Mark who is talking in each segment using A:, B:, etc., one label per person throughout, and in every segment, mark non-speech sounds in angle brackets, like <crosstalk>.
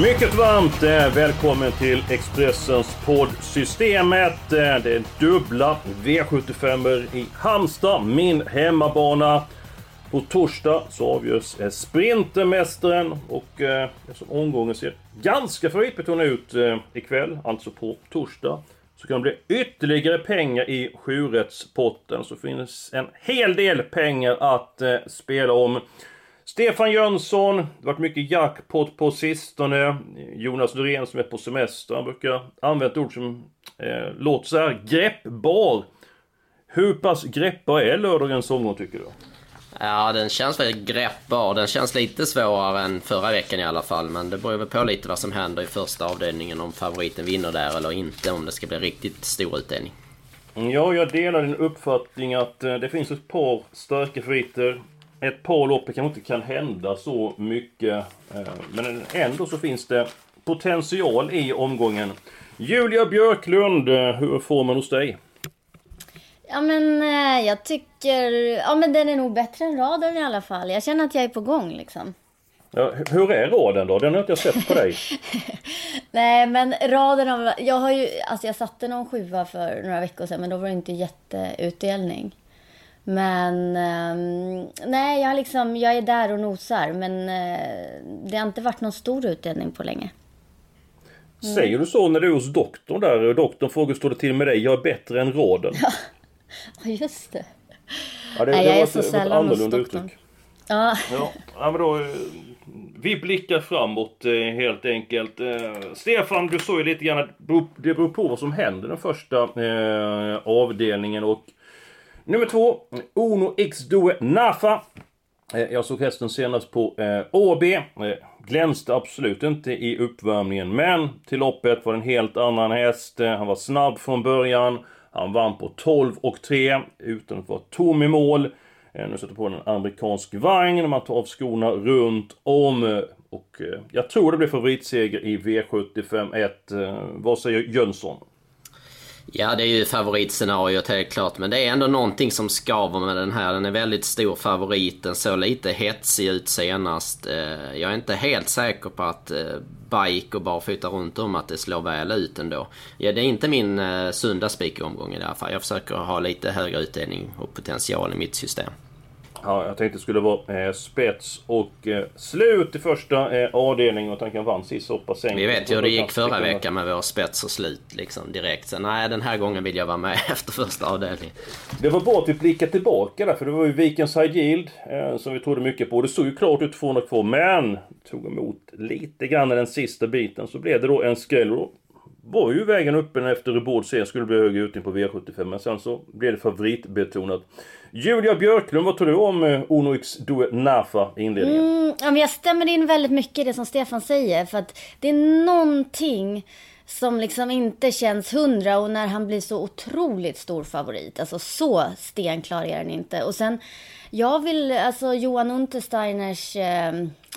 A: Mycket varmt eh, välkommen till Expressens poddsystemet. Eh, det är dubbla V75 i Halmstad, min hemmabana. På torsdag så avgörs eh, Sprintermästaren och eh, eftersom omgången ser ganska favoritbetonad ut eh, ikväll, alltså på torsdag, så kan det bli ytterligare pengar i sjurättspotten. Så finns en hel del pengar att eh, spela om. Stefan Jönsson, det har varit mycket jackpot på sistone. Jonas Norén som är på semester, han brukar använda ord som eh, låter så här, greppbar. Hur pass greppbar är lördagens omgång tycker du?
B: Ja, den känns väldigt greppbar. Den känns lite svårare än förra veckan i alla fall. Men det beror väl på lite vad som händer i första avdelningen. Om favoriten vinner där eller inte. Om det ska bli riktigt stor utdelning.
A: Ja, jag delar din uppfattning att eh, det finns ett par starka favoriter. Ett par lopp det kanske inte kan hända så mycket. eh, Men ändå så finns det potential i omgången. Julia Björklund, eh, hur får man hos dig?
C: Ja men eh, jag tycker, ja men den är nog bättre än raden i alla fall. Jag känner att jag är på gång liksom.
A: Ja, hu- hur är raden då? Den har inte jag sett på dig. <laughs>
C: Nej men raden av, jag har ju, alltså jag satte någon sjua för några veckor sedan men då var det inte jätteutdelning. Men ehm, nej, jag har liksom, jag är där och nosar men eh, det har inte varit någon stor utdelning på länge.
A: Säger du så när du är hos doktorn där? och Doktorn frågar står det till med dig? Jag är bättre än raden.
C: Ja just det.
A: Ja, det,
C: Nej,
A: det
C: jag
A: var
C: är så
A: ett
C: sällan hos
A: annorlunda
C: doktorn.
A: uttryck.
C: Ja,
A: Ja, men då... eh, Vi blickar framåt eh, helt enkelt. Eh, Stefan, du såg ju lite grann att det beror- på vad som händer den första eh, avdelningen och... Nummer två, Uno X Due Nafa. Eh, jag såg hästen senast på eh, AB. Eh, glänste absolut inte i uppvärmningen, men till loppet var det en helt annan häst. Eh, han var snabb från början. Han vann på 12 och 3 utan att vara tom i mål. Nu sätter på en amerikansk vagn, man tar av skorna runt om. Och jag tror det blir favoritseger i V75 1. Vad säger Jönsson?
B: Ja, det är ju favoritscenariot helt klart. Men det är ändå någonting som skaver med den här. Den är väldigt stor favorit. Den såg lite hetsig ut senast. Eh, jag är inte helt säker på att eh, bike och barfota runt om att det slår väl ut ändå. Ja, det är inte min eh, sunda spikomgång i det här fallet. Jag försöker ha lite högre utdelning och potential i mitt system.
A: Ja, jag tänkte det skulle vara eh, spets och eh, slut i första eh, avdelningen och tanken vann sist så pass enkelt.
B: Vi vet ju hur det gick förra veckan med vår spets och slut liksom direkt. Så nej, den här gången vill jag vara med <laughs> efter första avdelningen.
A: Det var bra att vi blickade tillbaka där, för det var ju Vikens High Yield eh, som vi trodde mycket på. Det såg ju klart ut 202, men tog emot lite grann i den sista biten. Så blev det då en skräll. Var ju vägen uppe efter Rebord C skulle bli högre utdelning på V75, men sen så blev det favoritbetonat. Julia Björklund, vad tror du om eh, Uno X Due Nafa i inledningen?
C: Mm, ja, men jag stämmer in väldigt mycket i det som Stefan säger. För att det är någonting som liksom inte känns hundra och när han blir så otroligt stor favorit. Alltså så stenklar är den inte. Och sen, jag vill, alltså Johan Untersteiners eh,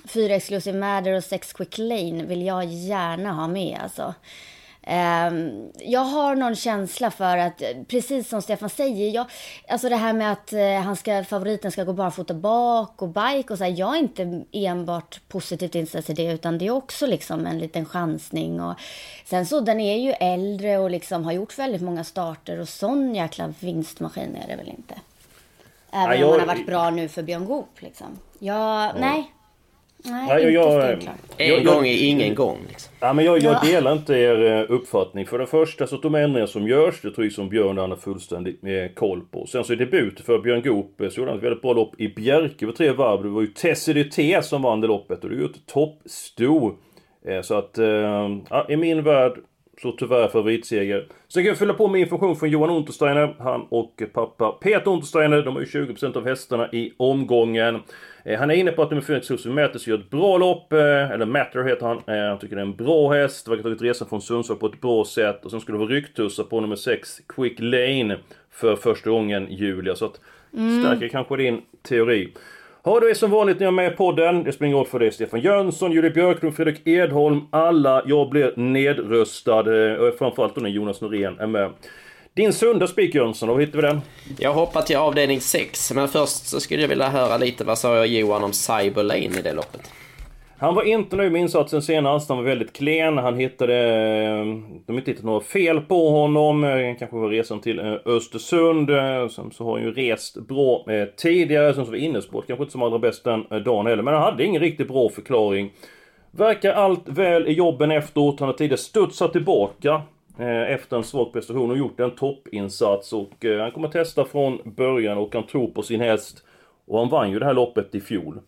C: fyra Exclusive Matter och sex Quick Lane vill jag gärna ha med alltså. Ehm, jag har någon känsla för att, eh, precis som Stefan säger, jag, alltså det här med att eh, han ska, favoriten ska gå barfota bak och bike och så här, jag är inte enbart positivt inställd till det utan det är också liksom en liten chansning och sen så den är ju äldre och liksom har gjort väldigt många starter och sån jäkla vinstmaskin är det väl inte. Även om
A: jag-
C: han har varit bra nu för Björn Goop liksom. Ja, nej. Nej,
A: Nej,
C: inte
A: jag-
C: stenklar.
B: En
A: Jag-
B: gång är ingen gång liksom.
A: Ja, men jag, jag
C: Ja.
A: delar inte er eh, uppfattning. För det första så de ändringar som görs, det tror jag som Björn han har fullständigt eh, koll på. Sen så i debut för Björn Goop eh, så gjorde han ett väldigt bra lopp i Bjerke över tre varv. Det var ju Tessie som vann det loppet och det är ju ett toppsto. Eh, så att, eh, ja, i min värld Så tyvärr favoritseger. Sen kan jag fylla på med information från Johan Untersteiner. Han och pappa Peter Untersteiner, de har ju 20% av hästarna i omgången. Eh, han är inne på att nummer 4 Exosus Matters gör ett bra lopp, eh, eller Matter heter han. Eh, han tycker det är en bra häst, verkar ha tagit resan från Sundsvall på ett bra sätt. Och sen skulle det vara rycktussar på nummer 6 Quick Lane för första gången Julia. Så att mm. stärker kanske din teori. Ja, du är som vanligt när jag är med i podden. Det spelar ingen roll för dig Stefan Jönsson, Julie Björklund, Fredrik Edholm. Alla. Jag blir nedröstad. Eh, framförallt då när Jonas Norén är med. Din sunda spik Jönsson, var hittar vi den?
B: Jag hoppar till avdelning 6, men först så skulle jag vilja höra lite vad sa jag Johan om Cyberlane i det loppet?
A: Han var inte nöjd med insatsen senast, han var väldigt klen. Han hittade... Eh, de har inte hittat några fel på honom. Eh, kanske var resan till eh, Östersund. Sen så har han ju rest bra tidigare. Sen så var innersport kanske inte som allra bäst den dagen heller. Men han hade ingen riktigt bra förklaring. Verkar allt väl i jobben efteråt. Han har tidigare studsat tillbaka efter en svag prestation och gjort en toppinsats. Och han kommer testa från början och han tror på sin häst. Och han vann ju det här loppet i fjol.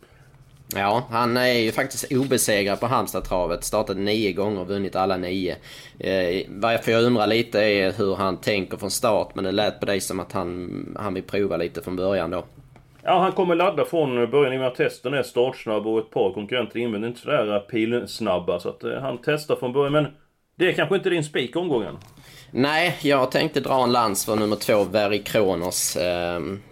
B: Ja, han är ju faktiskt obesegrad på Halmstadtravet. Startat nio gånger och vunnit alla nio. Eh, varför jag undrar lite är hur han tänker från start. Men det lät på dig som att han, han vill prova lite från början då.
A: Ja, han kommer ladda från början i och med att testen är startsnabb och ett par konkurrenter invänder inte sådär pilsnabba. Så att eh, han testar från början. Men det är kanske inte din spik omgången?
B: Nej, jag tänkte dra en lans för nummer två, Very Kronos.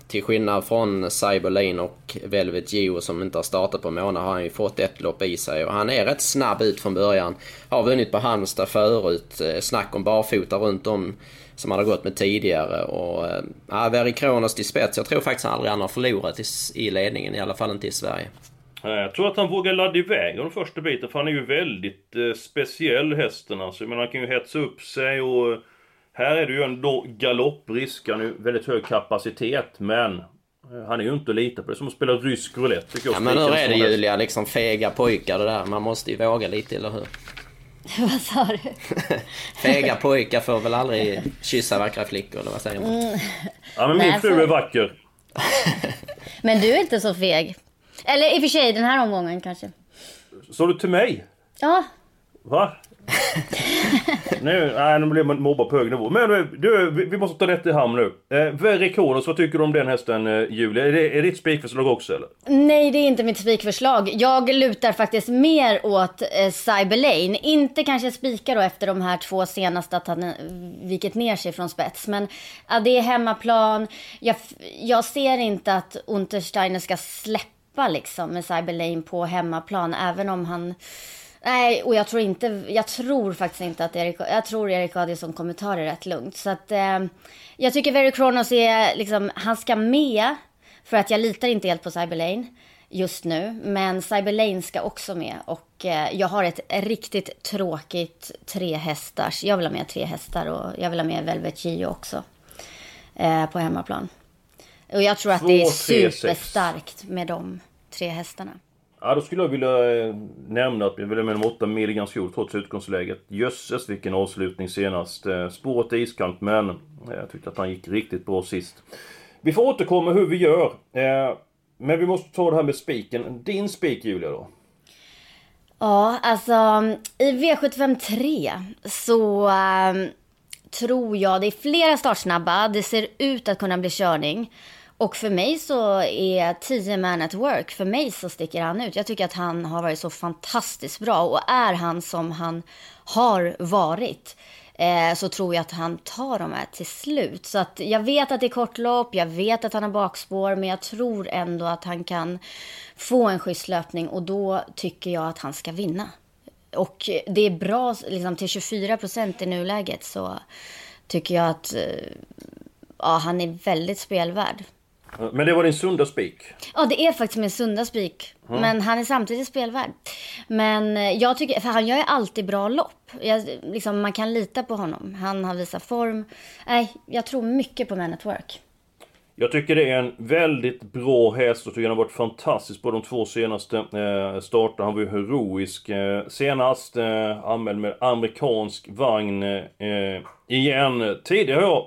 B: Till skillnad från Cyberlane och Velvet Geo som inte har startat på månad har han ju fått ett lopp i sig och han är rätt snabb ut från början. Har vunnit på Halmstad förut. Eh, snack om barfota runt om som han har gått med tidigare. Och, eh, ja, Veri Kronos till spets. Jag tror faktiskt aldrig han har förlorat i, ledningen, i alla fall inte i Sverige.
A: Eh, jag tror att han vågar ladda iväg den första biten, för han är ju väldigt eh, speciell hästen alltså. Men han kan ju hetsa upp sig och... Här är det ju ändå galopprisk, han har ju väldigt hög kapacitet, men... Eh, han är ju inte att lita på. Det är som att spela rysk roulette tycker jag.
B: Ja, men hur är det Julia? Liksom fega pojkar det där. Man måste ju våga lite, eller hur? <laughs>
C: vad sa du? <laughs>
B: fega pojkar får väl aldrig kyssa vackra flickor, eller vad säger man? Mm.
A: Ja, men min Nej, fru är vacker. <laughs>
C: men du är inte så feg. Eller i och för sig den här omgången kanske.
A: Sa du till mig?
C: Ja.
A: Va? Nu, nej, nu blir man mobbad på hög nivå. Men eh, du, vi måste ta rätt i hamn nu. Eh, Verikonos, vad tycker du om den hästen eh, Julia? Är det, är det ditt spikförslag också eller?
C: Nej, det är inte mitt spikförslag. Jag lutar faktiskt mer åt eh, Cyberlane. Inte kanske spika då efter de här två senaste att han eh, vikit ner sig från spets. Men ja, det är hemmaplan. Jag, jag ser inte att Untersteiner ska släppa släppa liksom med Cyberlane på hemmaplan. Även om han... Nej, och jag tror inte... Jag tror faktiskt inte att Erik... Jag tror Erik Adielsson kommer ta det rätt lugnt. Så att... Eh, jag tycker Very Kronos är liksom... Han ska med. För att jag litar inte helt på Cyberlane just nu. Men Cyberlane ska också med. Och eh, jag har ett riktigt tråkigt tre hästars. Jag vill ha med tre hästar och jag vill ha med Velvet Gio också. Eh, på hemmaplan. Och jag tror att det är superstarkt med de tre hästarna.
A: Ja, då skulle jag vilja eh, nämna att vi vill med om 8 mil ganska trots utgångsläget. Jösses vilken avslutning senast. Eh, spåret är iskallt, men eh, jag tyckte att han gick riktigt bra sist. Vi får återkomma hur vi gör. Eh, men vi måste ta det här med spiken. Din spik Julia då?
C: Ja, alltså i V75 3 så eh, tror jag det är flera startsnabba. Det ser ut att kunna bli körning. Och för mig så är 10 man at work, för mig så sticker han ut. Jag tycker att han har varit så fantastiskt bra och är han som han har varit eh, så tror jag att han tar de här till slut. Så att jag vet att det är kortlopp, jag vet att han har bakspår, men jag tror ändå att han kan få en schysst löpning och då tycker jag att han ska vinna. Och det är bra, liksom till 24 procent i nuläget så tycker jag att eh, ja, han är väldigt spelvärd.
A: Men det var din sunda spik?
C: Ja, det är faktiskt min sunda spik. Mm. Men han är samtidigt spelvärd. Men eh, jag tycker, för han gör ju alltid bra lopp. Jag, liksom, man kan lita på honom. Han har visat form. Nej, jag tror mycket på Man at Work.
A: Jag tycker det är en väldigt bra häst och tycker han har varit fantastisk på de två senaste eh, starterna. Han var ju heroisk eh, senast. Eh, anmäld med amerikansk vagn eh, igen. Tidigare har jag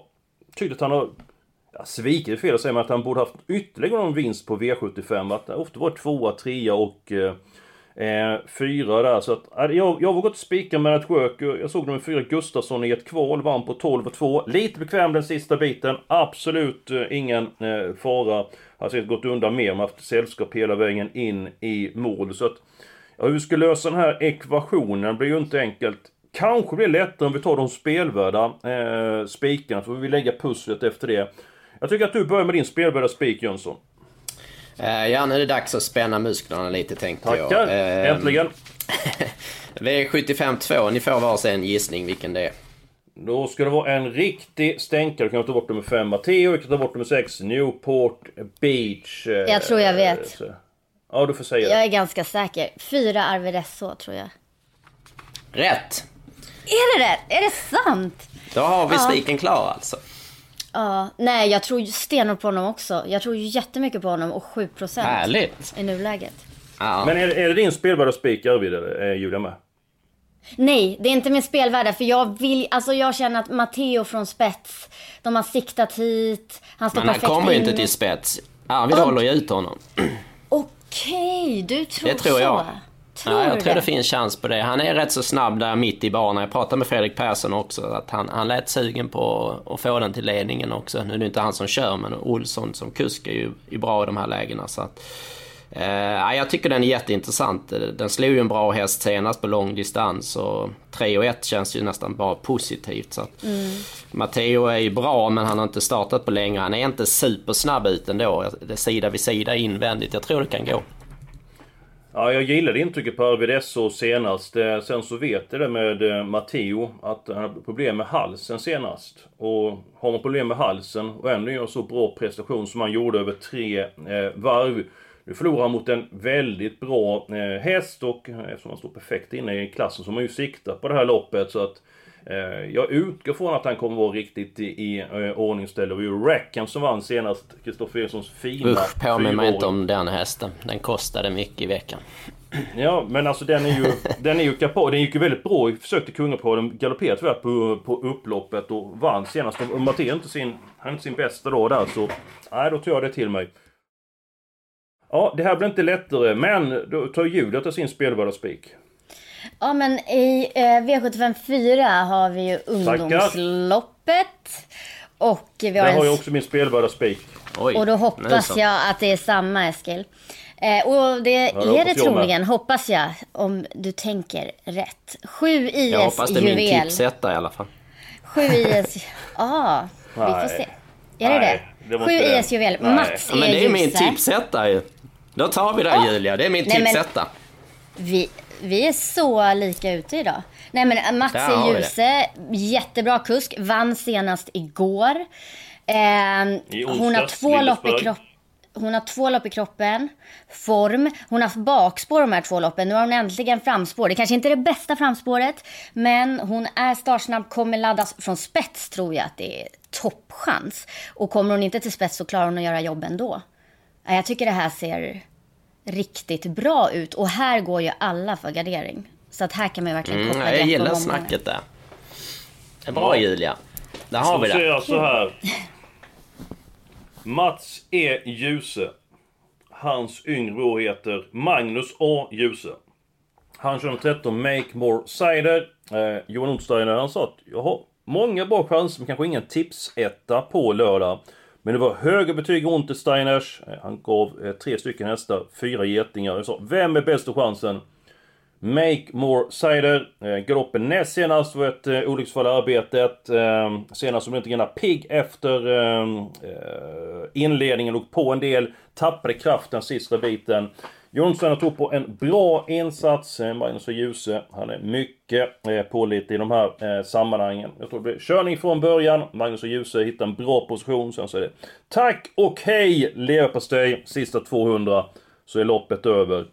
A: tyckt att han har ja, svikit är fel att säga, men att han borde haft ytterligare någon vinst på V75. Att det ofta var tvåa, trea och eh, eh fyra där, så att, jag, jag vågar inte spika med ett work. Jag såg nummer fyra Gustafsson i ett kval, vann på 12 och 2. Lite bekväm den sista biten, absolut eh, ingen eh, fara. Har säkert gått undan mer, men haft sällskap hela vägen in i mål. Så att, ja, hur vi ska lösa den här ekvationen blir ju inte enkelt. Kanske blir det lättare om vi tar de spelvärda eh, spikarna, så får vi lägga pusslet efter det. Jag tycker att du börjar med din spelvärda spik Jönsson.
B: Eh, ja, nu är det dags att spänna musklerna lite tänkte
A: Tackar.
B: jag.
A: Tackar,
B: eh,
A: äntligen. <laughs>
B: V75 Ni får varsin gissning vilken det är.
A: Då ska det vara en riktig stänkare. Du kan ta bort nummer 5 Matteo, du kan ta bort nummer 6 Newport Beach. Eh,
C: Jag tror jag vet.
A: Ja, du får säga.
C: Jag är ganska säker. Fyra Arvidesso tror jag.
B: Rätt!
C: Är det rätt? Är det sant?
B: Då har vi spiken klar alltså.
C: Ja, nej jag tror stenhårt på honom också. Jag tror ju jättemycket på honom och 7%
B: Härligt!
C: i nuläget.
B: Ja.
A: Men är, är det din spelvärda spik Arvid eller är Julia med?
C: Nej, det är inte min spelvärde för jag vill, alltså jag känner att Matteo från spets, de har siktat hit, han står
B: Men han
C: perfekt
B: kommer ju
C: in.
B: inte till spets. Arvid
C: Ja.
B: håller ju ut honom.
C: Okej, du tror
B: Det tror
C: så?
B: jag.
C: Tror
B: Ja, jag
C: du
B: tror
C: det?
B: det finns chans på det. Han är rätt så snabb där mitt i banan. Jag pratade med Fredrik Persson också. Att han, han lät sugen på att få den till ledningen också. Nu är det inte han som kör, men Olsson som kusk är ju är bra i de här lägena. Så att, eh, ja, jag tycker den är jätteintressant. Den slog ju en bra häst senast på lång distans. Och 3 och 1 känns ju nästan bara positivt. Så att, Matteo är ju bra, men han har inte startat på länge. Han är inte supersnabb ut ändå. Det är sida vid sida invändigt. Jag tror det kan gå.
A: Ja, jag gillade intrycket på Arvid SO senast. Eh, sen så vet jag det med eh, Matteo att han har problem med halsen senast. Och har man problem med halsen och ändå gör så bra prestation som han gjorde över tre eh, varv. Nu förlorar han mot en väldigt bra eh, häst och eh, eftersom han står perfekt inne i klassen så har man ju siktat på det här loppet. Så att jag utgår från att han kommer vara riktigt i, i eh, ordningställe. Det var ju Rackham som vann senast. Kristoffer Erikssons fina
B: Usch, påminn mig inte om den hästen. Den kostade mycket i veckan. <clears throat>
A: Ja, men alltså den är ju, den är ju kapabel. Den gick ju väldigt bra i försök till Kungapå. Den galopperade tyvärr på, på upploppet och vann senast. Och Matteo inte sin, han är inte sin bästa dag där så... Nej, då tar jag det till mig. Ja, det här blir inte lättare, men då tar Julia till sin spelvärda spik.
C: Ja men i eh, V75 4 har vi ju ungdomsloppet. Och vi har
A: Där
C: en
A: har jag också min spelvärda spik.
B: Oj,
C: Och då hoppas jag att det är samma Eskil. Eh, och det
A: det
C: är
A: hoppas
C: det troligen, hoppas jag, om du tänker rätt. 7 IS
B: Jag hoppas det är min
C: juvel.
B: tipsetta i alla fall.
C: 7 IS... <laughs> Ja, vi får se. Är det
A: Nej, det
C: det?
A: var
C: 7
A: inte det.
C: IS juvel.
A: Nej.
C: Mats
B: Ja, men det är min
C: Ljuse.
B: tipsetta ju. Då tar vi den
C: Ja.
B: Julia, det är min
C: Nej, men-
B: tipsetta.
C: Vi, vi är så lika ute idag. Nej men Mats
B: det.
C: Ljuse, jättebra kusk. Vann senast igår. Eh,
A: I
C: hon har två lopp i kroppen. Hon har två lopp i kroppen, form. Hon har haft bakspår de här två loppen. Nu har hon äntligen framspår. Det kanske inte är det bästa framspåret, men hon är startsnabb, kommer laddas från spets tror jag att det är toppchans. Och kommer hon inte till spets så klarar hon att göra jobb ändå. Ja, Jag tycker det här ser riktigt bra ut och här går ju alla för gardering. Så att här kan man ju verkligen
B: Mm,
C: koppla
B: jag
C: grepp om
B: gillar snacket där. Det är bra Julia. Där har
A: Då
B: vi
A: säger
B: det.
A: jag så här. <laughs> Mats E. Djuse. Hans yngre bror heter Magnus A. Djuse. Han kör nummer 13, Make More Cider. Eh, Johan Ottsteiner han sa att jag har många bra chanser men kanske ingen tipsetta på lördag. Men det var höga betyg i Untersteiners. Eh, han gav eh, tre stycken hästar, fyra getingar. Jag sa, vem är bästa chansen? Make More Cider. Eh, galoppen näst senast var ett eh, olycksfall i arbetet. Eh, senast som inte gärna pigg efter ehm, eh, inledningen, låg på en del. Tappade kraften sista biten. Jonsson tror på en bra insats. Eh, Magnus och Djuse, han är mycket eh, pålitlig i de här eh, sammanhangen. Jag tror det blir körning från början. Magnus och Djuse hittar en bra position. Sen så är det tack och hej leverpastej. Sista 200 så är loppet över.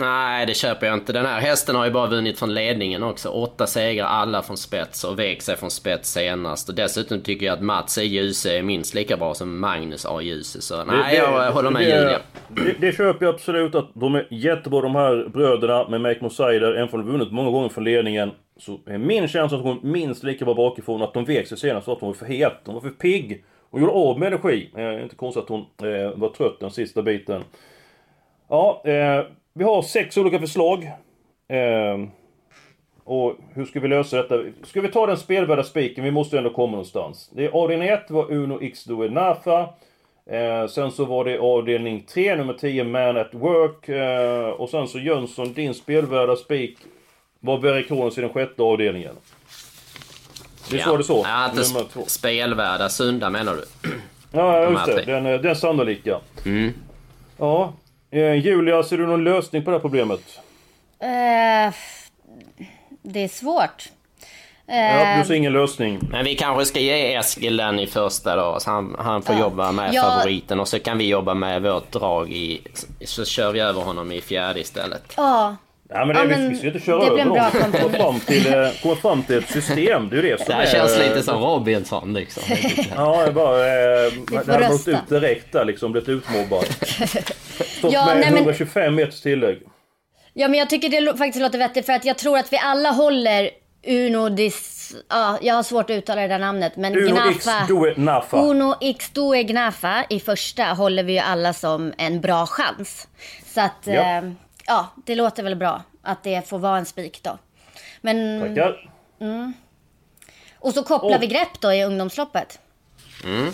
B: Nej, det köper jag inte. Den här hästen har ju bara vunnit från ledningen också. Åtta segrar, alla från spets och vek sig från spets senast. Och dessutom tycker jag att Mats E. Djuse är minst lika bra som Magnus A. Djuse. Så nej, jag håller med
A: det,
B: Julia.
A: Det, det köper jag absolut att de är jättebra de här bröderna med Make Cider. Även om de vunnit många gånger från ledningen. Så är min känsla att de går minst lika bra bakifrån. Att de vek sig senast för att de var för het. De var för pigg. Och gjorde av med energi. Eh, inte konstigt att hon eh, var trött den sista biten. Ja, eh, vi har sex olika förslag. Eh, och hur ska vi lösa detta? Ska vi ta den spelvärda spiken? Vi måste ändå komma någonstans. Det är avdelning 1 var Uno X Due Nafa. Eh, sen så var det avdelning 3, nummer 10, Man at Work. Eh, och sen så Jönsson, din spelvärda spik var Berry Kronos i den sjätte avdelningen. Visst var det så?
B: Ja, inte
A: Nummer två.
B: spelvärda sunda menar du?
A: Ja, just det. Den, eh, den sannolika.
B: Mm.
A: Ja. Eh, Julia, ser du någon lösning på det här problemet?
C: Eh, det är svårt.
A: Ja,
C: Eh,
A: du ser ingen lösning.
B: Men vi kanske ska ge Eskil den i första då, så han, han får
C: Ja.
B: jobba med
C: Ja.
B: favoriten och så kan vi jobba med vårt drag i... Så kör vi över honom i fjärde istället.
C: Ja,
A: Ja, men, det,
C: Ja,
A: vi,
C: men
A: vi ska ju inte köra över dem.
C: bra
A: Komma fram, till, eh, komma fram till ett system. Det är det som
B: Det här
A: är...
B: känns lite som Robinson liksom. <laughs>
A: Ja, det är bara... Eh, det hade gått ut direkt där liksom, blivit utmobbad. <laughs> Stått
C: Ja,
A: med
C: nej, men-
A: 125 meters tillägg.
C: Ja, men jag tycker det faktiskt låter vettigt för att jag tror att vi alla håller Uno dis... Ja, jag har svårt att uttala det där namnet, men
A: Uno X
C: Gnafa.
A: Due Nafa.
C: Uno X Due Gnafa i första håller vi ju alla som en bra chans. Så att,
A: ja,
C: eh, ja det låter väl bra att det får vara en spik då. Men,
A: Tackar.
C: och så kopplar
A: Och-
C: vi grepp då i ungdomsloppet.
B: Mm.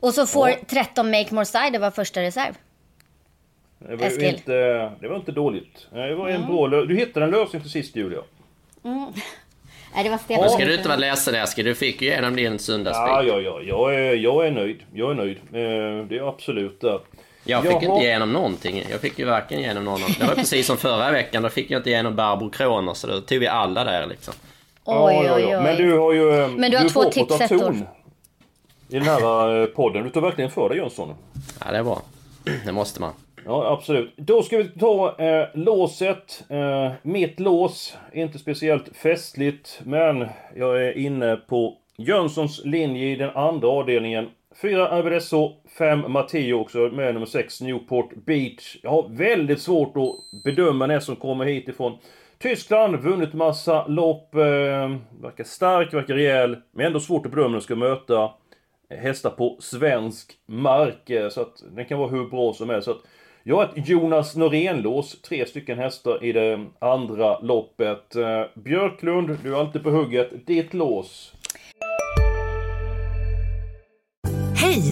C: Och så får
A: Ja.
C: 13 Make More Side vara första reserv.
A: Det var,
C: Eskil.
A: inte, det var inte dåligt. Det var en bra lö- Du hittade en lösning till sist Julia. <laughs>
C: Nej, det var
B: Nu
C: Stefan.
B: ska du inte vara ledsen Eskil, du fick ju igenom din sunda
A: Ja, ja, ja. Jag är, jag är nöjd. Jag är nöjd. Eh, Det är absolut det.
B: Jag fick
A: Jaha.
B: inte igenom någonting. Jag fick ju varken igenom någon. Det var precis som förra veckan, då fick jag inte igenom Barbro Kronos, så då tog vi alla där liksom.
C: Oj, oj, oj.
A: Men du har ju... eh,
C: Men du har två
A: på ta
C: tipsettor.
A: I den här eh, podden. Du tar verkligen för dig Jönsson.
B: Ja, det är bra. Det måste man.
A: Ja, absolut. Då ska vi ta eh, låset. Eh, mitt lås. Inte speciellt festligt, men jag är inne på Jönssons linje i den andra avdelningen. 4 RBDSO, 5 Matteo också med nummer 6 Newport Beach. Jag har väldigt svårt att bedöma när som kommer hit ifrån Tyskland, vunnit massa lopp, eh, verkar stark, verkar rejäl, men ändå svårt att bedöma när den ska möta hästar på svensk mark. eh, Så att den kan vara hur bra som helst. Så att jag har ett Jonas Norén-lås, tre stycken hästar i det andra loppet. Eh, Björklund, du är alltid på hugget. Ditt lås.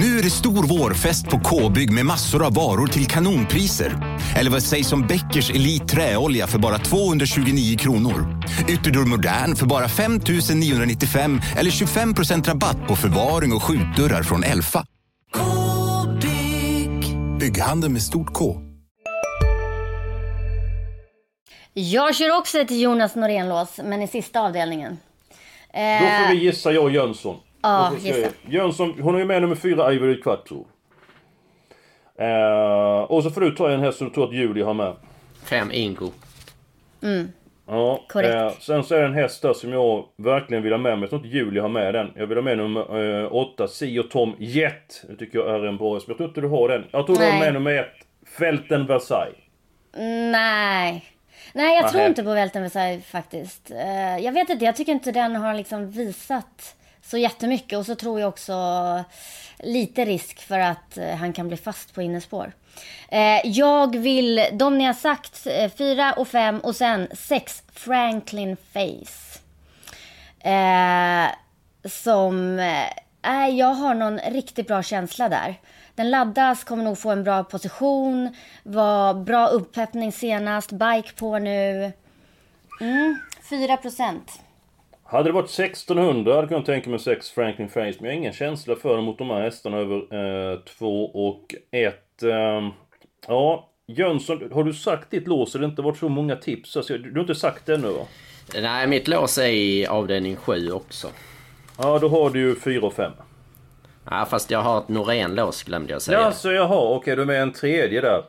D: Nu är det stor vårfest på K-bygg med massor av varor till kanonpriser. Eller vad sägs om Bäckers Elite Träolja för bara 229 kronor? Ytterdörr Modern för bara 5 995 eller 25% rabatt på förvaring och skjutdörrar från Elfa.
E: K-bygg.
D: Bygghandeln med stort K.
C: Jag kör också ett Jonas Norén-lås, men i sista avdelningen.
A: Då får vi gissa jag och Jönsson.
C: Ja, gissa.
A: Jönsson, hon är ju med nummer fyra, Ivory Quattro. Eh, och så får du ta en häst som du tror att Julia har med.
B: Fem Ingo.
A: Ja,
C: Korrekt.
A: Eh, sen så är det en häst där som jag verkligen vill ha med mig. Jag tror inte Julia har med den. Jag vill ha med nummer eh, 8, Si och Tom Jet. Det tycker jag är en bra häst. Men jag tror inte du har den. Jag tror du har med nummer 1, Fälten Versailles.
C: Nej. Nej, jag tror inte på Välten Versailles faktiskt. Eh, jag vet inte, jag tycker inte den har liksom visat så jättemycket. Och så tror jag också lite risk för att eh, han kan bli fast på innerspår. Eh, jag vill, de ni har sagt, eh, fyra och fem och sen sex Franklin Face. Som... Eh, jag har någon riktigt bra känsla där. Den laddas, kommer nog få en bra position. Var bra upppeppning senast, bike på nu. Mm, 4 procent.
A: Hade det varit 1600 hade jag kunnat tänka mig 6 Franklin Face. Men jag har ingen känsla för dem mot de här hästarna över 2 och 1. Eh, ja, Jönsson, har du sagt ditt lås? Det har inte varit så många tips. Alltså, du har inte sagt det ännu va?
B: Nej, mitt lås är i avdelning 7 också.
A: Ja, då har du ju 4 och 5.
B: Ja, fast jag har ett Norén-lås glömde jag säga.
A: Ja, så jaha, okej, du är med en tredje där.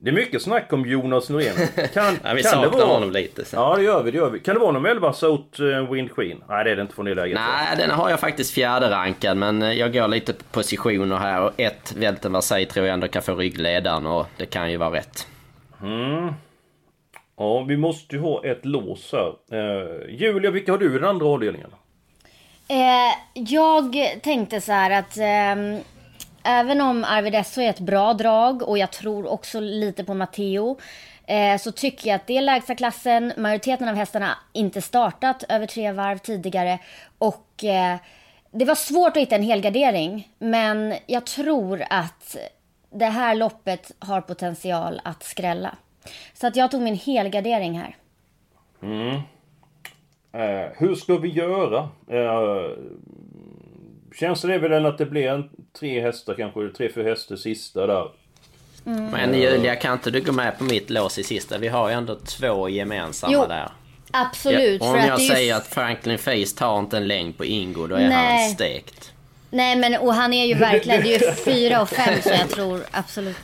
A: Det är mycket snack om Jonas Norén. <laughs> Kan,
B: Ja, vi
A: kan det
B: saknar
A: vara...
B: honom lite. Så.
A: Ja, det gör vi, det gör vi. Kan det vara nummer 11, South eh, Wind Queen? Nej, det är det inte från det läget.
B: Nej, den har jag faktiskt fjärde rankad men eh, jag går lite på positioner här och ett Välten Versailles tror jag ändå kan få ryggledaren och det kan ju vara rätt.
A: Mm. Ja, vi måste ju ha ett lås här. Eh, Julia, vilka har du i den andra avdelningen?
C: Eh, jag tänkte så här att eh, även om Arvid Esso är ett bra drag och jag tror också lite på Matteo eh, så tycker jag att det är lägsta klassen. Majoriteten av hästarna inte startat över tre varv tidigare och eh, det var svårt att hitta en helgardering men jag tror att det här loppet har potential att skrälla. Så att jag tog min helgardering här.
A: Mm. Eh, hur ska vi göra? Eh, känns det väl att det blir en tre hästar kanske, tre, fyra hästar sista där.
B: Mm. Men Julia, kan inte du gå med på mitt lås i sista? Vi har ju ändå två gemensamma
C: jo,
B: där.
C: Absolut.
B: Ja, om jag säger att Franklin Face tar inte en längd på Ingo, då är Nej. han stekt.
C: Nej men och han är ju verkligen, det är ju fyra och fem så jag tror absolut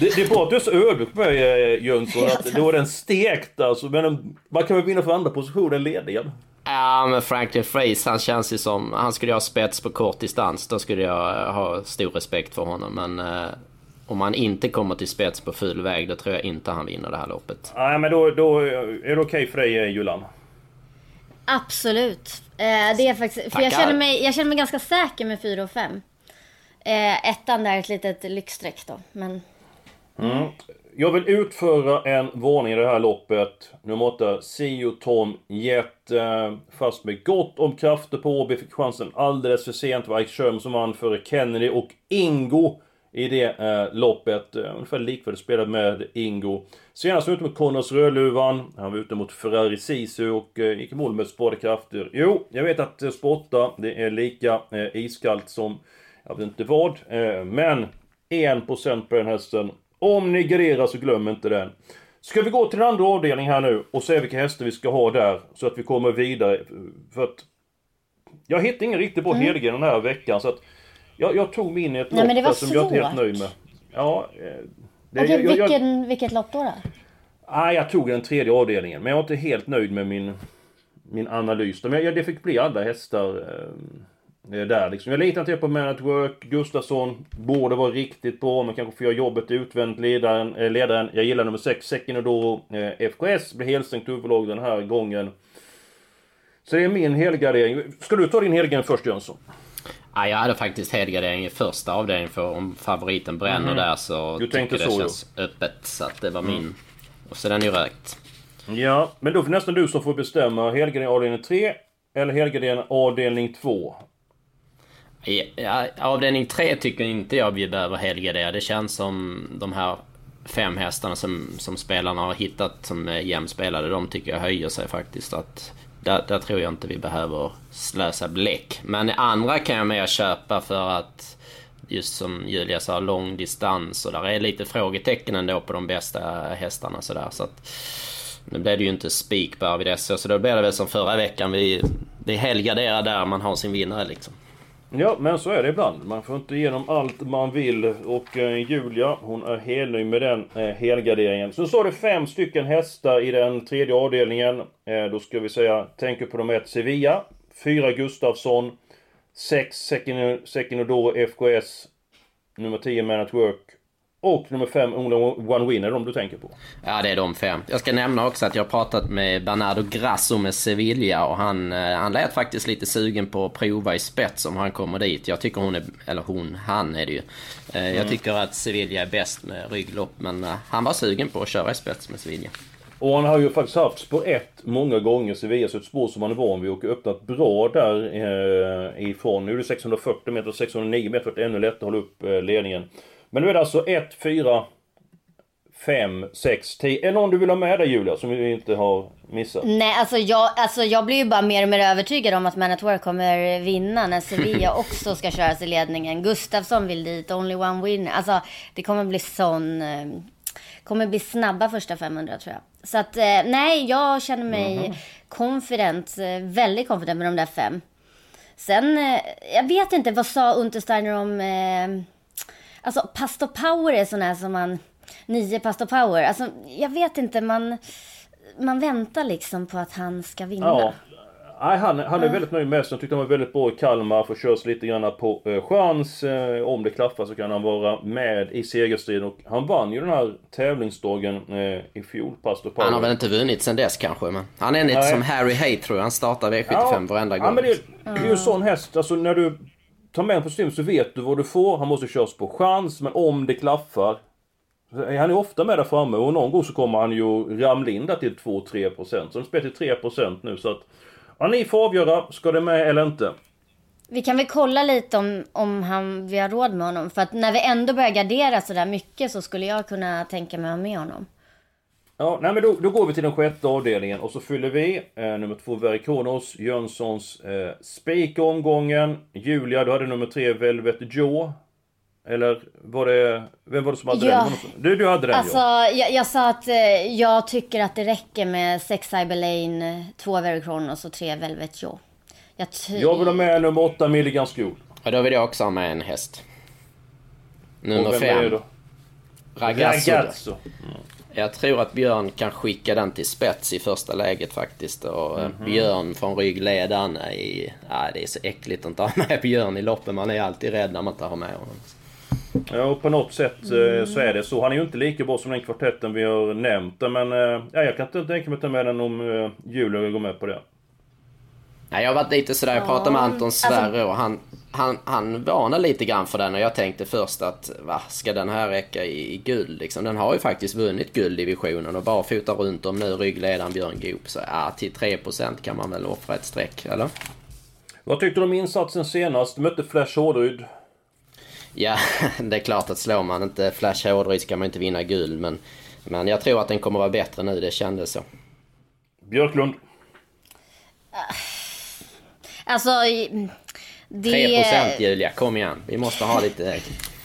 A: det, det är bra att du är så ödmjuk med eh, Jönsson, att då är den stekt alltså. Men man kan väl vinna för andra positionen ledningen?
B: Ja, men Franklin Fraze, han känns ju som... Han skulle ha spets på kort distans, då skulle jag ha stor respekt för honom. Men eh, om han inte kommer till spets på full väg, då tror jag inte han vinner det här loppet.
A: Nej, men då, då är det okej okay för dig, eh, Julan?
C: Absolut. Eh, det är faktiskt... För jag känner, mig, jag känner mig ganska säker med 4 och 5. Eh, ettan där är ett litet lyxstreck då, men...
A: Mm. Jag vill utföra en varning i det här loppet. Nummer 8, Sio Tom Jet. Eh, fast med gott om krafter på Åby. Fick chansen alldeles för sent. var Ike som vann före Kennedy och Ingo i det eh, loppet. Eh, ungefär likvärdigt spelade med Ingo. Senast var ute mot Connors Rödluvan. Han var ute mot Ferrari Sisu och eh, gick i mål med sparade krafter. Jo, jag vet att eh, spotta, det är lika eh, iskallt som jag vet inte vad. Eh, men 1% på den hästen. Om ni garderar så glöm inte den. Ska vi gå till den andra avdelningen här nu och se vilka hästar vi ska ha där så att vi kommer vidare. För att jag hittade ingen riktigt bra mm. Hedgren den här veckan så att jag, jag tog in i ett
C: Nej,
A: lopp som jag är helt nöjd med. Ja,
C: eh, det, Okej, jag, vilken, jag, vilket lopp då? då?
A: Ah, jag tog den tredje avdelningen men jag var inte helt nöjd med min, min analys. Men jag, det fick bli alla hästar. Eh, där liksom. Jag litar inte på Man at Work. Gustafsson borde vara riktigt bra, men kanske får göra jobbet utvänt. Ledaren, eh, ledaren. Jag gillar nummer 6, Sekinodoro. Eh, FKS blir helstängt huvudlag den här gången. Så det är min helgardering. Ska du ta din helgardering först Jönsson?
B: Ja, jag hade faktiskt helgardering i första avdelningen för om favoriten bränner mm. där så
A: du
B: tycker
A: det
B: känns jo. öppet. Så att det var min. Mm. Och så den är ju rökt.
A: Ja, men då är det nästan du som får bestämma. Helgardering avdelning 3 eller helgardering avdelning 2.
B: Ja, avdelning 3 tycker inte jag vi behöver helgardera. Det känns som de här fem hästarna som, som spelarna har hittat som är jämspelade. De tycker jag höjer sig faktiskt. Att där, där tror jag inte vi behöver slösa bläck. Men andra kan jag mer köpa för att just som Julia sa, lång distans och där är lite frågetecken ändå på de bästa hästarna sådär. Så att, nu blev det ju inte spik på Arvid så då blir det väl som förra veckan. Vi, vi helgarderar där man har sin vinnare liksom.
A: Ja, men så är det ibland. Man får inte igenom allt man vill. Och eh, Julia, hon är helnöjd med den eh, helgarderingen. Så står det fem stycken hästar i den tredje avdelningen. Eh, då ska vi säga, tänker på nummer ett, Sevilla. Fyra Gustafsson. sex Sekinodoro FKS. Nummer 10 Man at Work. Och nummer fem, Only One Winner, de du tänker på?
B: Ja, det är de fem. Jag ska nämna också att jag har pratat med Bernardo Grasso med Sevilla och han, eh, han lät faktiskt lite sugen på att prova i spets om han kommer dit. Jag tycker hon är, eller hon, han är det ju. Eh, jag mm. tycker att Sevilla är bäst med rygglopp men eh, han var sugen på att köra i spets med Sevilla.
A: Och han har ju faktiskt haft spår 1 många gånger, Sevilla, så ett spår som han är van vid och öppnat bra där eh, ifrån. Nu är det 640 meter, 609 meter, för att ännu lättare hålla upp eh, ledningen. Men nu är det alltså 1, 4, 5, 6, 10. Är någon du vill ha med dig Julia som vi inte har missat?
C: Nej, alltså jag, alltså jag blir ju bara mer och mer övertygad om att Man at Work kommer vinna när Sevilla <laughs> också ska köras i ledningen. Gustafsson vill dit, Only One Winner. Alltså det kommer bli sån... Eh, kommer bli snabba första 500 tror jag. Så att eh, nej, jag känner mig mm. confident, eh, väldigt confident med de där fem. Sen, jag vet inte, vad sa Untersteiner om Alltså Pastor Power är sån här som man... Nio Pastor Power. Alltså jag vet inte, man... Man väntar liksom på att han ska vinna.
A: Ja. Nej, han, han är väldigt nöjd med hästen. Tyckte han var väldigt bra i Kalmar. Får körs lite grann på eh, chans. Eh, om det klaffar så kan han vara med i segerstriden. Och han vann ju den här tävlingsdagen eh, i fjol, Pastor Power.
B: Han har väl inte vunnit sen dess kanske, men han är lite som Harry Hay tror jag. Han startar V75
A: ja,
B: varenda gång.
A: Ja, men det, det är ju en sån häst. Alltså när du tar med honom på system så vet du vad du får. Han måste köras på chans, men om det klaffar. är Han är ofta med där framme och någon gång så kommer han ju ramla in där till 2-3%. Så de spelar till 3% nu så att... Ja, ni får avgöra. Ska det med eller inte?
C: Vi kan väl kolla lite om, om han, vi har råd med honom. För att när vi ändå börjar gardera sådär mycket så skulle jag kunna tänka mig att ha med honom.
A: Ja, nej men då, då går vi till den sjätte avdelningen och så fyller vi eh, nummer två Verikonos, Jönssons eh, spik omgången. Julia, du hade nummer tre Velvet Joe. Eller var det... Vem var det som hade
C: Ja.
A: den? Du, du hade den
C: Alltså,
A: ja.
C: jag, jag sa att eh, jag tycker att det räcker med sex Cyberlane, två Very Chronos och tre Velvet Joe. Jag,
A: Jag vill ha med nummer åtta Milligan Skog.
B: Och då vill jag också ha med en häst.
A: Och
B: Nummer
A: vem är det
B: fem.
A: då?
B: Ragazzo.
A: Ragazzo.
B: Jag tror att Björn kan skicka den till spets i första läget faktiskt. Och eh,
A: Mhm.
B: Björn från ryggledaren i... Ja, det är så äckligt att inte ha <laughs> med Björn i loppen. Man är alltid rädd när man inte har med honom.
A: Ja, och på något sätt eh, så är det så. Han är ju inte lika bra som den kvartetten vi har nämnt. Men eh, ja, jag kan inte tänka mig att ta med den om Julia går med på det.
B: Nej, jag har varit lite sådär, jag pratade med Anton Sverre och han, han, han varnade lite grann för den och jag tänkte först att va, ska den här räcka i, i guld liksom? Den har ju faktiskt vunnit gulddivisionen och barfota runt om nu ryggledaren Björn Goop. Så ja, till 3% kan man väl offra ett streck, eller?
A: Vad tyckte du om insatsen senast? Mötte Flash Hårryd.
B: Ja, <laughs> det är klart att slår man inte Flash Hårdryd ska man inte vinna guld men, men jag tror att den kommer vara bättre nu, det kändes så.
A: Björklund.
C: Alltså, i- det...
B: 3% Julia, kom igen. Vi måste ha lite...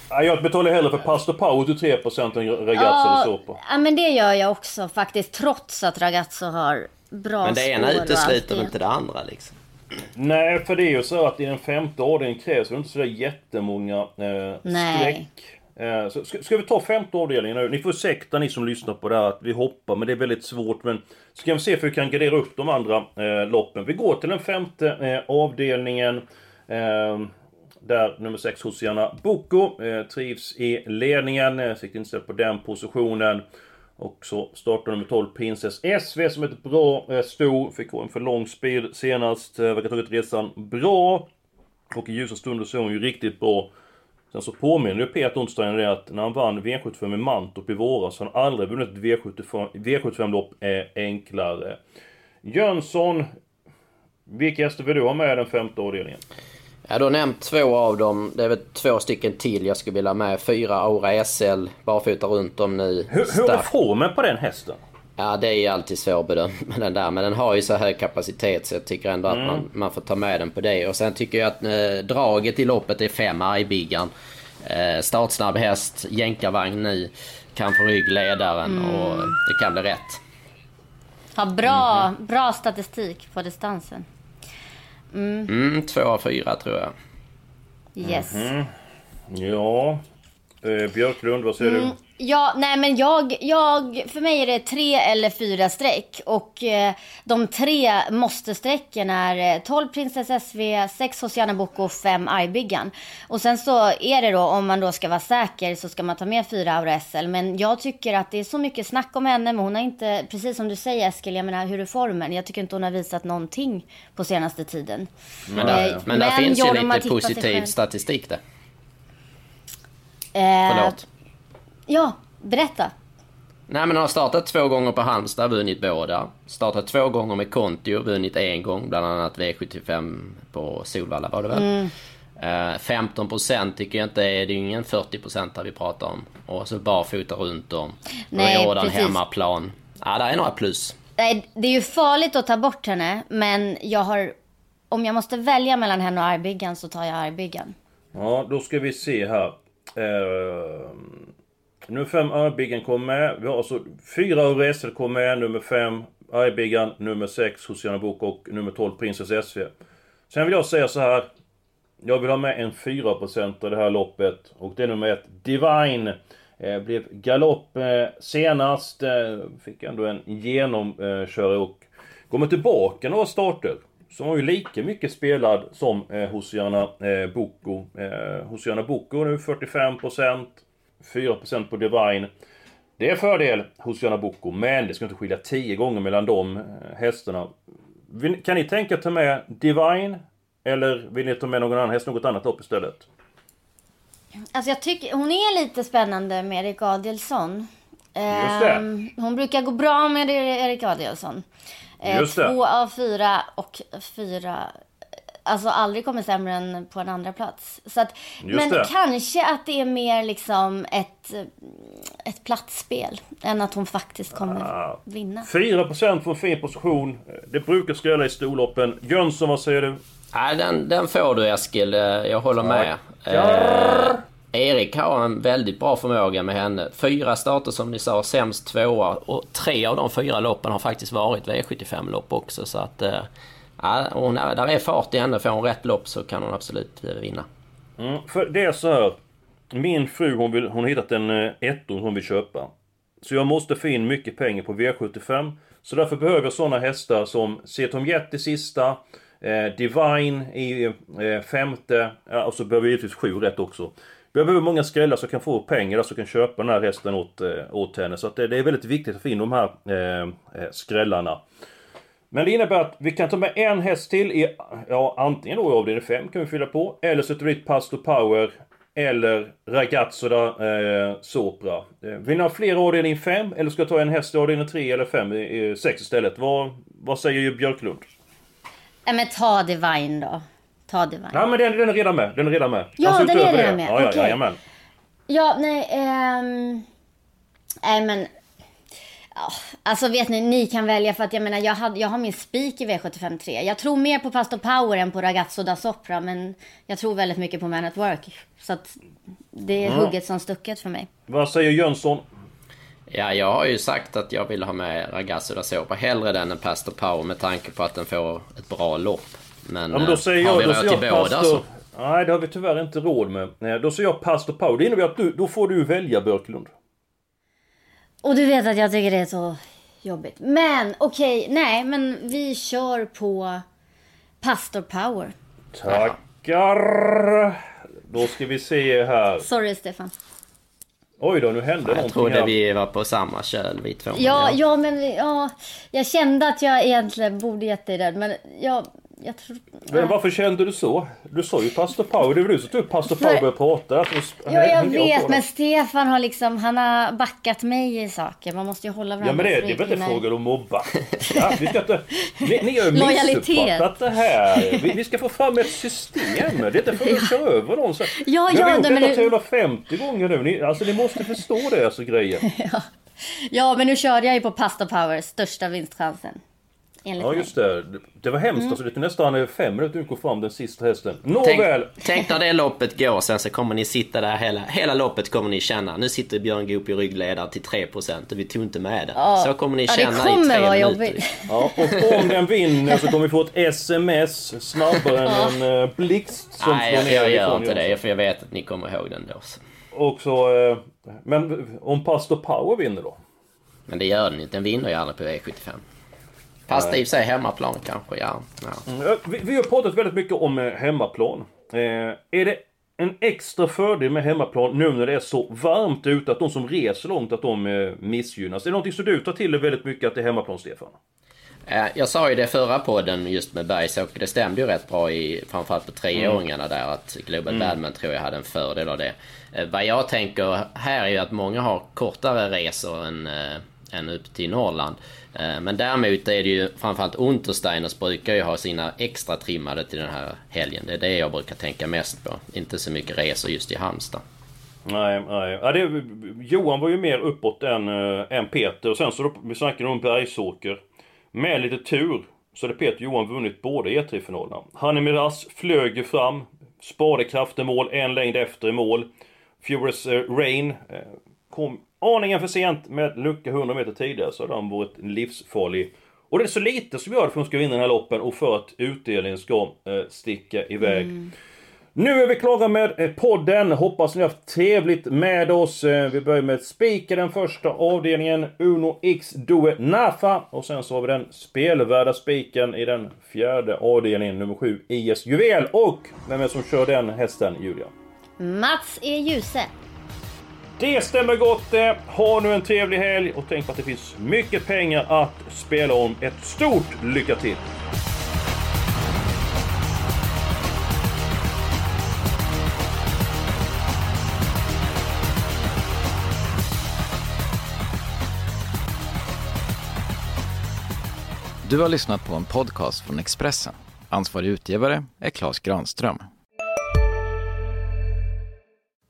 A: Ja, jag betalar hellre för Pastor Power till 3% än Ragazzo eller så på.
C: Ja, men det gör jag också faktiskt. Trots att Ragazzo har bra
B: Men det ena utesluter inte det andra liksom.
A: Nej, för det är ju så att i den femte avdelningen krävs det inte sådär jättemånga eh,
C: Nej.
A: streck. Eh, så ska, ska vi ta femte avdelningen nu? Ni får ursäkta ni som lyssnar på det här att vi hoppar, men det är väldigt svårt. Men så kan vi se hur vi kan gardera upp de andra eh, loppen. Vi går till den femte eh, avdelningen. Ehm, där nummer 6 Hosianna Boko eh, trivs i ledningen. Eh, siktar inställd på den positionen. Och så startar nummer 12 Princess SV som är ett bra eh, sto. Fick gå en för lång speed senast. Eh, verkar ha tagit resan bra. Och i ljusa stunder så är hon ju riktigt bra. Sen så påminner ju Peter Ontstein det att när han vann V75 med Mantorp i våras så har han aldrig vunnit ett V75 V75-lopp eh, enklare. Jönsson. Vilka hästar vill du ha med i den femte avdelningen?
B: Jag har då nämnt två av dem. Det är väl två stycken till jag skulle vilja ha med. Fyra Aura SL, barfota runt om nu.
A: Hur, hur är formen på den hästen?
B: Ja, det är ju alltid svårbedömt med <laughs> den där. Men den har ju så hög kapacitet så jag tycker ändå
A: Mm.
B: att man, man får ta med den på det. Och sen tycker jag att eh, draget i loppet är fem Argbiggan. Eh, startsnabb häst, jänkarvagn nu. Kan få ryggledaren
C: Mm.
B: och det kan bli rätt.
C: Har bra,
B: Mhm.
C: bra statistik på distansen.
B: Mm, två av fyra tror jag.
C: Yes.
A: Mhm. Ja. Eh, Björklund, vad säger du?
C: Ja, nej men jag, jag, för mig är det tre eller fyra streck. Och eh, de tre måste-strecken är eh, 12 Princess SV, 6 Hosianna Boko och 5 Argbiggan. Och sen så är det då, om man då ska vara säker, så ska man ta med fyra Aura SL. Men jag tycker att det är så mycket snack om henne, men hon har inte, precis som du säger Eskil, jag menar hur är formen? Jag tycker inte hon har visat någonting på senaste tiden.
B: Men, där,
C: Eh,
B: men där
C: men
B: finns ju lite positiv statistik där.
C: Eh,
B: Förlåt.
C: Ja, berätta.
B: Nej men han har startat två gånger på Halmstad, vunnit båda. Startat två gånger med Kontio, vunnit en gång. Bland annat V75 på Solvalla var det väl.
C: Mm.
B: Eh, 15% tycker jag inte är, det är ju ingen 40% här vi pratar om. Och så barfota runt om.
C: Nej,
B: Rådan
C: precis.
B: hemmaplan. Ja, det är några plus.
C: Nej, det är ju farligt att ta bort henne, men jag har... Om jag måste välja mellan henne och Argbyggan så tar jag Argbyggan.
A: Ja, då ska vi se här. Eh, nummer 5 Argbiggen kom med. Vi har alltså fyra Resel kom med. Nummer 5 Argbiggan, nummer 6 Hosianna Bok och nummer 12 Princess SV. Sen vill jag säga så här. Jag vill ha med en 4% av det här loppet. Och det är nummer 1 Divine. Eh, blev galopp eh, senast. Eh, fick ändå en genomkörare och kommer tillbaka några starter. som var ju lika mycket spelad som eh, Hosianna eh, Boko. Eh, Hosianna Boko nu 45%, 4% på Divine. Det är fördel Hosiana Boko, men det ska inte skilja 10 gånger mellan de eh, hästarna. Kan ni tänka ta med Divine? Eller vill ni ta med någon annan häst, något annat lopp istället?
C: Alltså jag tycker hon är lite spännande med Erik Adielsson.
A: Just det.
C: Ehm, Hon brukar gå bra med Erik Adielsson. Eh,
A: Just det.
C: Två av fyra och fyra Alltså aldrig kommer sämre än på en andra plats. Så att,
A: Just
C: men
A: det.
C: kanske att det är mer liksom ett, ett platsspel än att hon faktiskt kommer
A: Ah.
C: vinna.
A: 4% för en fin position. Det brukar skrälla i storloppen. Jönsson, vad säger du?
B: Nej, den, den får du Eskil. Eh, Jag håller med. Eh, Erik har en väldigt bra förmåga med henne. Fyra starter som ni sa, sämst tvåa. Och tre av de fyra loppen har faktiskt varit V75-lopp också. Så att... Eh, ja, hon, där är fart i henne. Får hon rätt lopp så kan hon absolut eh, vinna.
A: Mm, för det är så här. Min fru hon, vill, hon har hittat en eh, ettor hon vill köpa. Så jag måste få in mycket pengar på V75. Så därför behöver jag sådana hästar som Setom Jet i sista. Eh, Divine i eh, femte. Ja, och så behöver jag givetvis sju rätt också. Jag behöver många skrällar som kan få pengar så jag kan köpa den här hästen åt, eh, åt henne. Så att det, det är väldigt viktigt att få in de här eh, eh, skrällarna. Men det innebär att vi kan ta med en häst till i, ja antingen då i avdelning 5 kan vi fylla på, eller sätter vi dit Pastor Power, eller Ragazzo da eh, Sopra. Eh, vill ni ha fler avdelning 5, eller ska jag ta en häst i avdelning 3 eller 5 i 6 istället? Vad, vad säger Björklund?
C: Nej men ta Divine då. Ta Divine.
A: Ja men den, den är redan med, den är redan med.
C: Ja,
A: Alltså,
C: den är redan med,
A: Ja, ja, jajamän.
C: Ja, nej, ehm... Nej, men... Ja, alltså vet ni, ni kan välja för att jag menar, jag, hade, jag har min spik i V75 3. Jag tror mer på Pastor Power än på Ragazzo da Sopra, men jag tror väldigt mycket på Man at Work. Så att det är hugget som stucket för mig.
A: Vad säger Jönsson?
B: Ja, jag har ju sagt att jag vill ha med Ragazzo da Sopra hellre den än Pastor Power med tanke på att den får ett bra lopp. Men,
A: Ja men då
B: eh,
A: säger
B: har
A: jag,
B: vi
A: då
B: råd till
A: jag
B: båda
A: Pastor...
B: så...
A: Nej det har vi tyvärr inte råd med. Nej, Då säger jag Pastor Power. Det innebär att du, då får du välja Björklund.
C: Och du vet att jag tycker det är så jobbigt. Men okej, nej, men vi kör på Pastor Power.
A: Tackar! Då ska vi se här.
C: Sorry Stefan.
A: Oj då, nu hände
B: Jag
A: någonting
B: trodde
A: här.
B: vi var på samma köl vi två.
C: Ja, ja, men ja, jag kände att jag egentligen borde gett dig den, men jag, jag tror...
A: Men varför kände du så? Du sa ju Pastor Power, det var du som tog upp Pastor Power och började prata. Alltså,
C: Ja, jag vet, men Stefan har liksom, han har backat mig i saker. Man måste ju hålla varandra
A: Ja men det, det är väl inte frågan om att backa. Vi ska inte... Ni, ni har ju missuppfattat det här. Vi, vi ska få fram ett system. Det är inte för att köra över någon. Så,
C: Ja, ja,
A: har gjort detta
C: nu-
A: 350 gånger nu. Ni, alltså ni måste förstå det, alltså grejer. <laughs>
C: Ja, men nu körde jag ju på Pastor Power, största vinstchansen. Enligt
A: Ja just det. Det var hemskt.
C: Mm.
A: Alltså, det tog nästan fem minuter att gå fram den sista hästen.
B: Tänk,
A: Nåväl!
B: tänk när det loppet går sen så kommer ni sitta där hela, hela loppet kommer ni känna. Nu sitter Björn Goop i ryggledare till 3% och vi tog inte med det.
C: Ja.
B: Så kommer ni
C: Ja,
B: känna
C: kommer
B: i tre
C: vara
B: minuter.
C: jobbigt.
A: Ja, och om den vinner så kommer vi få ett sms snabbare än en uh, blixt som
B: Nej, jag,
A: slår
B: jag
A: ner
B: gör
A: ifrån
B: inte det för jag vet att ni kommer ihåg den då. Så.
A: Och så... eh, Men om Pastor Power vinner då?
B: Men det gör den inte. Den vinner ju aldrig på V75. Fast i och sig hemmaplan kanske, ja. ja.
A: Mm, Vi, vi har pratat väldigt mycket om eh, hemmaplan. Eh, är det en extra fördel med hemmaplan nu när det är så varmt ute att de som reser långt att de eh, missgynnas? Är det någonting som du tar till dig väldigt mycket att det är hemmaplan, Stefan?
B: Eh, Jag sa ju det förra podden just med Bergsåker. Det stämde ju rätt bra i framförallt på treåringarna där att Global
A: Mm.
B: Badman tror jag hade en fördel av det. Eh, Vad jag tänker här är ju att många har kortare resor än, än upp till Norrland. Eh, men däremot är det ju framförallt Untersteiners brukar ju ha sina extra trimmade till den här helgen. Det är det jag brukar tänka mest på. Inte så mycket resor just i Halmstad.
A: Nej, nej. Ja, det, Johan var ju mer uppåt än, äh, än Peter. Och sen så då, vi snackade om Bergsåker. Med lite tur så hade Peter och Johan vunnit båda E3-finalerna. Hanne Miraz flög ju fram. Sparade i mål, en längd efter i mål. Furious eh, Rain kom aningen för sent med lucka 100 meter tidigare så hade han varit livsfarlig. Och det är så lite som gör det för att de ska vinna den här loppen och för att utdelningen ska eh, sticka iväg. Nu är vi klara med eh, podden. Hoppas ni har haft trevligt med oss. Eh, vi börjar med Speaker, den första avdelningen. Uno X Due Nafa. Och sen så har vi den spelvärda spiken i den fjärde avdelningen, nummer 7, IS Juvel. Och vem är det som kör den hästen, Julia?
C: Mats E. Djuse.
A: Det stämmer gott det. Ha nu en trevlig helg och tänk på att det finns mycket pengar att spela om. Ett stort lycka till!
F: Du har lyssnat på en podcast från Expressen. Ansvarig utgivare är Klas Granström.